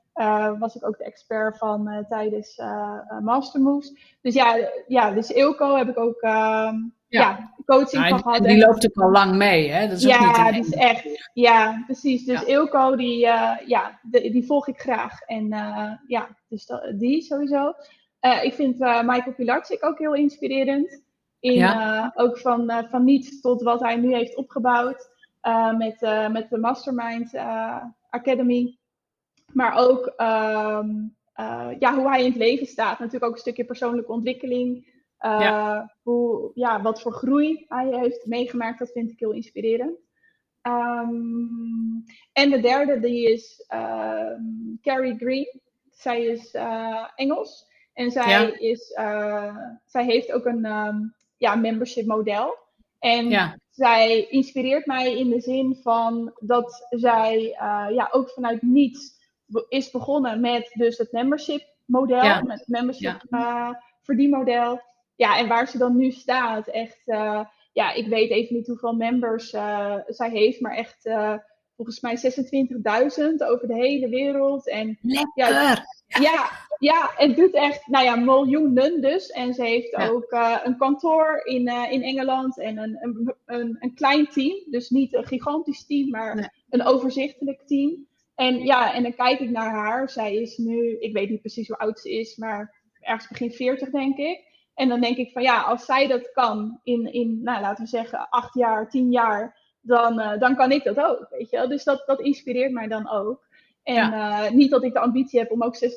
Speaker 1: was ik ook de expert van tijdens Mastermoves. Dus ja, ja, dus Ilko heb ik ook ehm, ja. coaching
Speaker 2: nou,
Speaker 1: van gehad.
Speaker 2: Die loopt ook al lang mee, hè? Dat is
Speaker 1: ja,
Speaker 2: ook niet
Speaker 1: die is echt. Ja, precies. Dus ja. Ilko, die, uh, ja, de, die volg ik graag. En uh, ja, dus dat, die sowieso. Uh, ik vind Michael Pilarczyk ook heel inspirerend. In, ja. ook van, van niets tot wat hij nu heeft opgebouwd. met, met de Mastermind Academy. Maar ook um, ja, hoe hij in het leven staat. Natuurlijk ook een stukje persoonlijke ontwikkeling. Uh, ja. Hoe, ja, wat voor groei hij heeft meegemaakt, dat vind ik heel inspirerend. Um, en de derde, die is uh, Carrie Green. Zij is uh, Engels. En zij, ja. is, zij heeft ook een um, ja, membership model. En ja. zij inspireert mij in de zin van dat zij ja, ook vanuit niets is begonnen met dus het membership model. Met het membership verdienmodel ja, en waar ze dan nu staat, echt, uh, ja, ik weet even niet hoeveel members uh, zij heeft, maar echt uh, volgens mij 26.000 over de hele wereld. En,
Speaker 2: Ja,
Speaker 1: ja, ja, het doet echt, nou ja, miljoenen dus. En ze heeft ja. ook een kantoor in, in Engeland en een, een, een, een, klein team. Dus niet een gigantisch team, maar nee. een overzichtelijk team. En ja, en dan kijk ik naar haar. Zij is nu, ik weet niet precies hoe oud ze is, maar ergens begin 40 denk ik. En dan denk ik van ja, als zij dat kan in, in nou, laten we zeggen, acht jaar, tien jaar, dan, uh, dan kan ik dat ook. Weet je? Dus dat, dat inspireert mij dan ook. En ja. uh, niet dat ik de ambitie heb om ook 26.000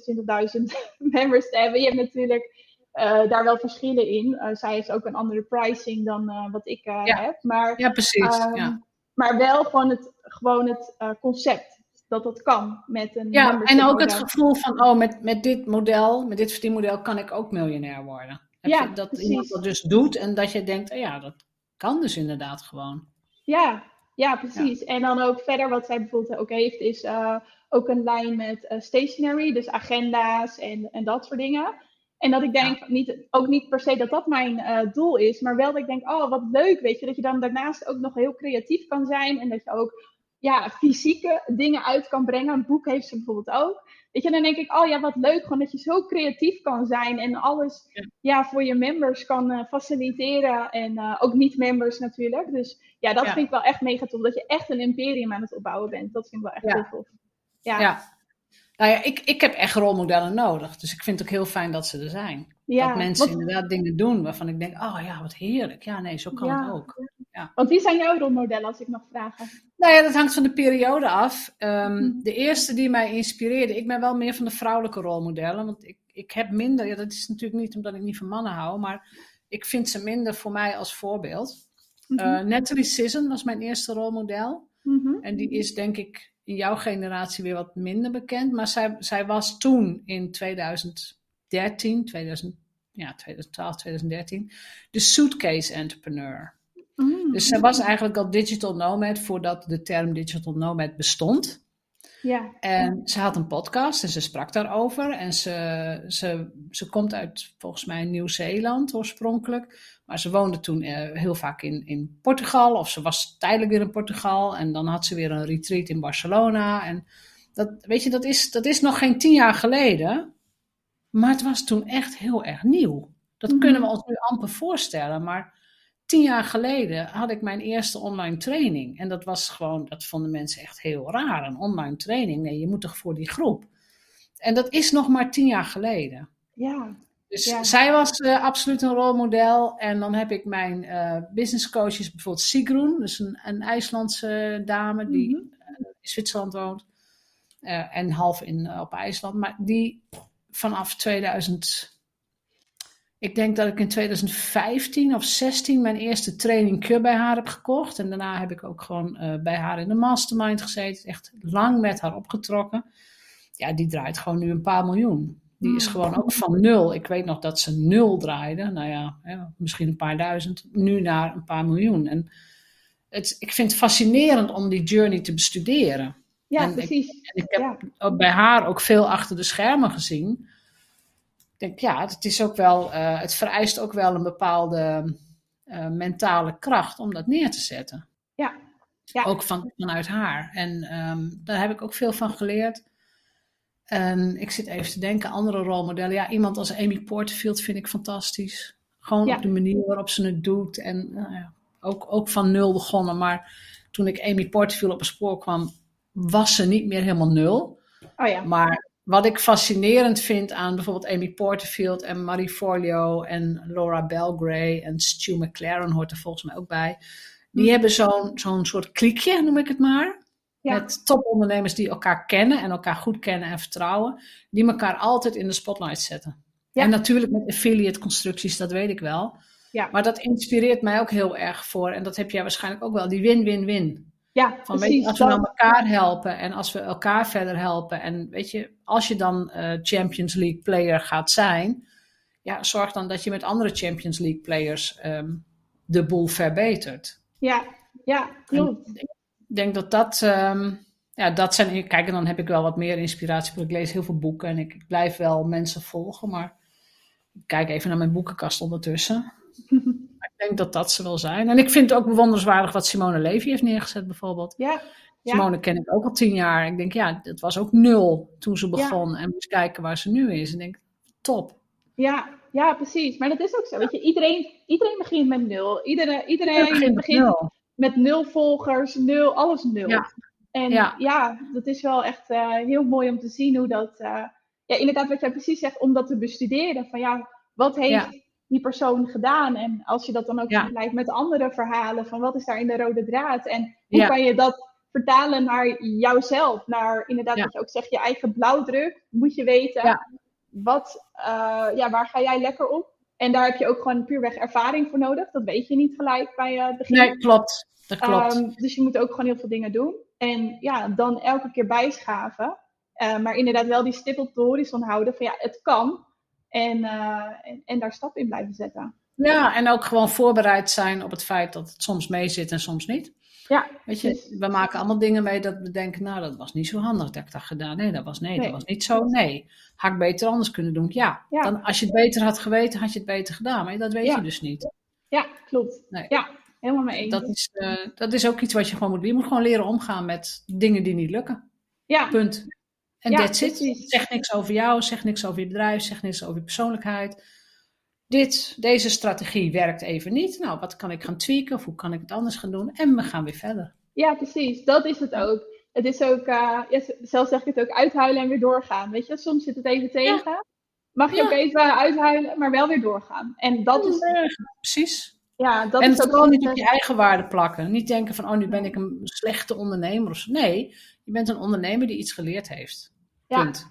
Speaker 1: [laughs] members te hebben. Je hebt natuurlijk uh, daar wel verschillen in. zij heeft ook een andere pricing dan wat ik
Speaker 2: ja.
Speaker 1: heb. Maar,
Speaker 2: ja, precies. Um, ja.
Speaker 1: maar wel gewoon het, gewoon het concept. Dat dat kan met een.
Speaker 2: Ja, en ook het gevoel van: oh, met, met dit model, met dit verdienmodel, kan ik ook miljonair worden. Heb ja, dat precies. iemand dat dus doet en dat je denkt, oh ja, dat kan dus inderdaad gewoon.
Speaker 1: Ja, ja precies. Ja. En dan ook verder wat zij bijvoorbeeld ook heeft, is uh, ook een lijn met uh, stationery, dus agenda's en, en dat soort dingen. En dat ik denk, ja. niet, ook niet per se dat dat mijn uh, doel is, maar wel dat ik denk, oh wat leuk, weet je, dat je dan daarnaast ook nog heel creatief kan zijn en dat je ook ja, fysieke dingen uit kan brengen. Een boek heeft ze bijvoorbeeld ook. Weet je, dan denk ik, oh ja, wat leuk gewoon dat je zo creatief kan zijn en alles ja. voor je members kan uh, faciliteren en uh, ook niet-members natuurlijk. Dus ja, dat vind ik wel echt mega tof, dat je echt een imperium aan het opbouwen bent. Dat vind ik wel echt heel tof.
Speaker 2: Ja. ja. Nou ja, ik, ik heb echt rolmodellen nodig, dus ik vind het ook heel fijn dat ze er zijn. Dat mensen inderdaad dingen doen waarvan ik denk, oh ja, wat heerlijk. Ja, nee, zo kan het ook. Ja.
Speaker 1: Want wie zijn jouw rolmodellen, als ik mag vragen?
Speaker 2: Nou ja, dat hangt van de periode af. Ehm, mhm. De eerste die mij inspireerde, ik ben wel meer van de vrouwelijke rolmodellen. Want ik, ik heb minder, ja, dat is natuurlijk niet omdat ik niet van mannen hou, maar ik vind ze minder voor mij als voorbeeld. Mm Natalie Sisson was mijn eerste rolmodel. Mhm. En die is denk ik in jouw generatie weer wat minder bekend. Maar zij, zij was toen in 2013, 2000, ja, 2012, 2013, de suitcase entrepreneur. Mm. Dus ze was eigenlijk al digital nomad voordat de term digital nomad bestond. Ja. En ze had een podcast en ze sprak daarover. En ze, ze, ze komt uit volgens mij Nieuw-Zeeland oorspronkelijk. Maar ze woonde toen eh, heel vaak in, in Portugal. Of ze was tijdelijk weer in Portugal. En dan had ze weer een retreat in Barcelona. En dat, weet je, dat is, dat is nog geen tien jaar geleden. Maar het was toen echt heel erg nieuw. Dat mhm. kunnen we ons nu amper voorstellen. Maar tien jaar geleden had ik mijn eerste online training. En dat was gewoon, dat vonden mensen echt heel raar. Een online training. Nee, je moet toch voor die groep. En dat is nog maar tien jaar geleden.
Speaker 1: Ja.
Speaker 2: Dus zij was uh, absoluut een rolmodel. En dan heb ik mijn uh, business coaches, bijvoorbeeld Sigrun, dus een, een IJslandse dame die mhm. in Zwitserland woont. Uh, en half in, op IJsland. Maar die vanaf 2000 ik denk dat ik in 2015 of 16 mijn eerste training bij haar heb gekocht. En daarna heb ik ook gewoon uh, bij haar in de mastermind gezeten. Echt lang met haar opgetrokken. Ja, die draait gewoon nu een paar miljoen. Die is hmm. gewoon ook van nul. Ik weet nog dat ze nul draaide. Nou ja, misschien een paar duizend. Nu naar een paar miljoen. En het, ik vind het fascinerend om die journey te bestuderen.
Speaker 1: Ja, en precies.
Speaker 2: Ik, en ik heb ja. bij haar ook veel achter de schermen gezien denk, ja, het, is ook wel, uh, het vereist ook wel een bepaalde uh, mentale kracht om dat neer te zetten.
Speaker 1: Ja. ja.
Speaker 2: Ook van, vanuit haar. En um, daar heb ik ook veel van geleerd. En ik zit even te denken, andere rolmodellen. Ja, iemand als Amy Porterfield vind ik fantastisch. Gewoon op de manier waarop ze het doet. En uh, ja, ook, ook van nul begonnen. Maar toen ik Amy Porterfield op een spoor kwam, was ze niet meer helemaal nul.
Speaker 1: Oh ja.
Speaker 2: Maar wat ik fascinerend vind aan bijvoorbeeld Amy Porterfield en Marie Forleo en Laura Belgray en Stu McLaren hoort er volgens mij ook bij. Die hmm. hebben zo'n zo'n soort kliekje, noem ik het maar. Met topondernemers die elkaar kennen en elkaar goed kennen en vertrouwen. Die elkaar altijd in de spotlight zetten. En natuurlijk met affiliate constructies, dat weet ik wel. Ja. Maar dat inspireert mij ook heel erg voor. En dat heb jij waarschijnlijk ook wel. Die win-win-win.
Speaker 1: Ja,
Speaker 2: van, precies. als we dan elkaar helpen en als we elkaar verder helpen. En weet je, als je dan uh, Champions League player gaat zijn, ja, zorg dan dat je met andere Champions League players um, de boel verbetert.
Speaker 1: Ja, ja, klopt.
Speaker 2: ik denk dat dat, um, ja, dat zijn, kijk, en dan heb ik wel wat meer inspiratie, want ik lees heel veel boeken en ik, ik blijf wel mensen volgen, maar ik kijk even naar mijn boekenkast ondertussen. [laughs] denk dat dat ze wel zijn. En ik vind het ook bewonderenswaardig wat Simone Levy heeft neergezet, bijvoorbeeld.
Speaker 1: Ja.
Speaker 2: Simone ken ik ook al tien jaar. Ik denk, ja, dat was ook nul toen ze begon. En moest kijken waar ze nu is. En denk, top.
Speaker 1: Ja, ja, precies. Maar dat is ook zo. Weet je, iedereen, iedereen begint met nul. Iedereen, iedereen begint, nul. met nul volgers, nul, alles nul. Ja. En ja. ja. dat is wel echt uh, heel mooi om te zien hoe dat. Uh, ja, inderdaad, wat jij precies zegt, om dat te bestuderen. Van ja, wat heeft die persoon gedaan? En als je dat dan ook vergelijkt met andere verhalen, van wat is daar in de rode draad? En hoe kan je dat vertalen naar jouzelf? Naar inderdaad, wat je ook zegt, je eigen blauwdruk. Moet je weten, wat, uh, ja, waar ga jij lekker op? En daar heb je ook gewoon puurweg ervaring voor nodig. Dat weet je niet gelijk bij uh, het begin.
Speaker 2: Nee, klopt. Dat klopt. Um,
Speaker 1: dus je moet ook gewoon heel veel dingen doen. En ja, dan elke keer bijschaven. Uh, maar inderdaad wel die stip op de horizon houden van ja, het kan. En, uh, en, en, daar stap in blijven zetten.
Speaker 2: Ja, en ook gewoon voorbereid zijn op het feit dat het soms mee zit en soms niet.
Speaker 1: Ja,
Speaker 2: Weet je, we maken allemaal dingen mee dat we denken, nou, dat was niet zo handig dat ik dat gedaan. Nee, dat was, nee, nee. dat was niet zo. Nee, had ik beter anders kunnen doen. Ja, Dan, als je het beter had geweten, had je het beter gedaan. Maar dat weet je dus niet.
Speaker 1: Ja, klopt.
Speaker 2: Nee.
Speaker 1: Ja. helemaal mee eens.
Speaker 2: Dat is, uh, dat is ook iets wat je gewoon moet doen. Je moet gewoon leren omgaan met dingen die niet lukken.
Speaker 1: Ja.
Speaker 2: Punt. En
Speaker 1: Ja,
Speaker 2: that's it.
Speaker 1: precies.
Speaker 2: Zeg niks over jou, zeg niks over je bedrijf, zeg niks over je persoonlijkheid. Dit, deze strategie werkt even niet. Nou, wat kan ik gaan tweaken of hoe kan ik het anders gaan doen? En we gaan weer verder.
Speaker 1: Ja, precies. Dat is het ook. Het is ook, eh, ja, zelf zeg ik het ook, uithuilen en weer doorgaan. Weet je, soms zit het even tegen. Mag je
Speaker 2: Ja.
Speaker 1: ook even uithuilen, maar wel weer doorgaan. En dat is,
Speaker 2: Precies.
Speaker 1: ja, dat
Speaker 2: en
Speaker 1: is ook
Speaker 2: vooral niet op je eigen waarde plakken. Niet denken van, oh, nu ben ik een slechte ondernemer. Nee, je bent een ondernemer die iets geleerd heeft.
Speaker 1: Ja.
Speaker 2: Punt.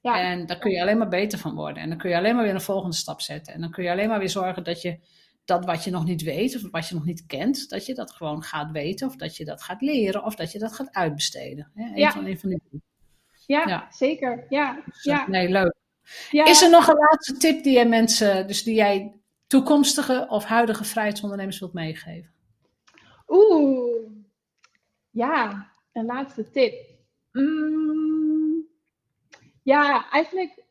Speaker 1: Ja.
Speaker 2: En daar kun je alleen maar beter van worden. En dan kun je alleen maar weer een volgende stap zetten. En dan kun je alleen maar weer zorgen dat je dat wat je nog niet weet of wat je nog niet kent, dat je dat gewoon gaat weten of dat je dat gaat leren of dat je dat gaat uitbesteden. Hè? Een
Speaker 1: Ja.
Speaker 2: van, een van die
Speaker 1: Ja,
Speaker 2: Ja.
Speaker 1: zeker. Ja, ja,
Speaker 2: Nee, leuk.
Speaker 1: ja.
Speaker 2: Is er nog een laatste tip die jij mensen, dus die jij toekomstige of huidige vrijheidsondernemers wilt meegeven?
Speaker 1: Oeh, ja, een laatste tip. Mm, ja, eigenlijk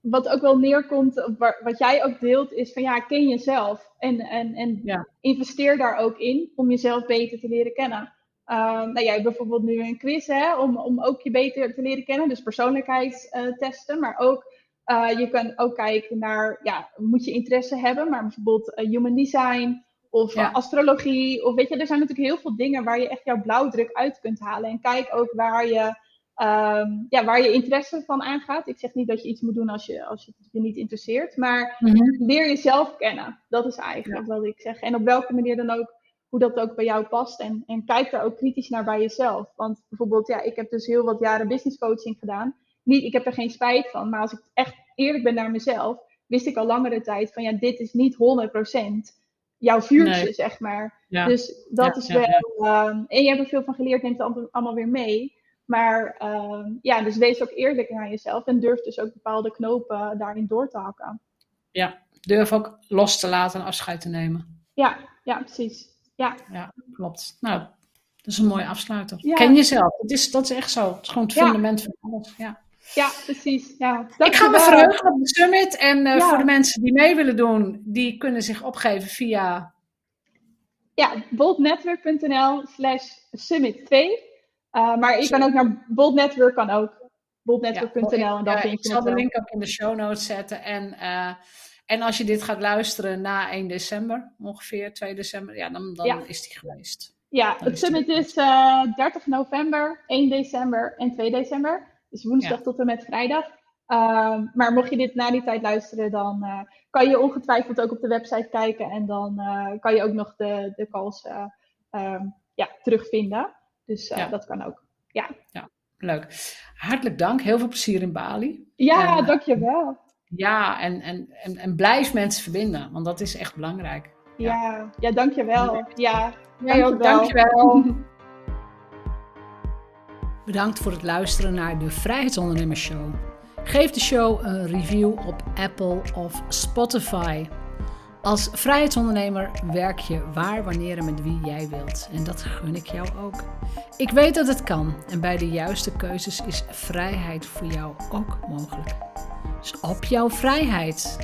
Speaker 1: wat ook wel neerkomt, op wat jij ook deelt, is van ja, ken jezelf. En, en, en
Speaker 2: Ja.
Speaker 1: investeer daar ook in om jezelf beter te leren kennen. Ehm, nou, jij hebt bijvoorbeeld nu een quiz hè, om, om ook je beter te leren kennen, dus persoonlijkheidstesten. maar ook, eh, je kan ook kijken naar, ja, moet je interesse hebben, maar bijvoorbeeld eh, human design of
Speaker 2: Ja.
Speaker 1: astrologie. Of weet je, er zijn natuurlijk heel veel dingen waar je echt jouw blauwdruk uit kunt halen. En kijk ook waar je, ehm, ja, waar je interesse van aangaat. Ik zeg niet dat je iets moet doen als je, als je het je niet interesseert, maar leer jezelf kennen. Dat is eigenlijk wat ik zeg. En op welke manier dan ook, hoe dat ook bij jou past. En, en kijk daar ook kritisch naar bij jezelf. Want bijvoorbeeld, ja, ik heb dus heel wat jaren business coaching gedaan. Niet, ik heb er geen spijt van, maar als ik echt eerlijk ben naar mezelf, wist ik al langere tijd van ja, dit is niet 100% jouw vuurtje,
Speaker 2: Nee.
Speaker 1: zeg maar.
Speaker 2: Ja.
Speaker 1: Dus dat
Speaker 2: Ja,
Speaker 1: is
Speaker 2: ja,
Speaker 1: wel. ehm, en je hebt er veel van geleerd, neemt het allemaal- weer mee. Maar ehm, ja, dus wees ook eerlijk naar jezelf en durf dus ook bepaalde knopen daarin door te hakken.
Speaker 2: ja, durf ook los te laten en afscheid te nemen.
Speaker 1: Ja, ja, precies. Ja,
Speaker 2: Ja, klopt. Nou, dat is een mooie afsluiter. Ken jezelf. Dat is, dat is echt zo. Het is gewoon het fundament van alles. Ja.
Speaker 1: Ja precies. Ja,
Speaker 2: Ik ga me verheugen op de summit. En eh,
Speaker 1: Ja.
Speaker 2: voor de mensen die mee willen doen, die kunnen zich opgeven via.
Speaker 1: Ja, boltnetwork.nl slash summit 2. Uh, maar je kan ook naar Bolt Network, kan ook. Boltnetwork.nl en dan vind
Speaker 2: ik
Speaker 1: je
Speaker 2: zal
Speaker 1: het
Speaker 2: de link ook in de show notes zetten. En, eh, en als je dit gaat luisteren na 1 december, ongeveer 2 december, ja, dan, dan
Speaker 1: Ja.
Speaker 2: is die geweest.
Speaker 1: Ja,
Speaker 2: Dan
Speaker 1: het
Speaker 2: is
Speaker 1: summit is eh 30 november, 1 december en 2 december. Dus woensdag
Speaker 2: Ja.
Speaker 1: tot en met vrijdag. Ehm, maar mocht je dit na die tijd luisteren, dan eh, kan je ongetwijfeld ook op de website kijken. En dan eh, kan je ook nog de, de calls eh, ehm, ja, terugvinden. Dus
Speaker 2: Ja.
Speaker 1: dat kan ook.
Speaker 2: Leuk. Hartelijk dank. Heel veel plezier in Bali.
Speaker 1: Ja,
Speaker 2: En,
Speaker 1: dankjewel.
Speaker 2: Ja, en, en, en, en blijf mensen verbinden, want dat is echt belangrijk.
Speaker 1: Ja, ja dankjewel. Ja,
Speaker 2: Jij ook,
Speaker 1: dankjewel.
Speaker 2: dankjewel. [laughs] Bedankt voor het luisteren naar de Vrijheidsondernemers Show. Geef de show een review op Apple of Spotify. Als vrijheidsondernemer werk je waar, wanneer en met wie jij wilt. En dat gun ik jou ook. Ik weet dat het kan en bij de juiste keuzes is vrijheid voor jou ook mogelijk. Dus op jouw vrijheid.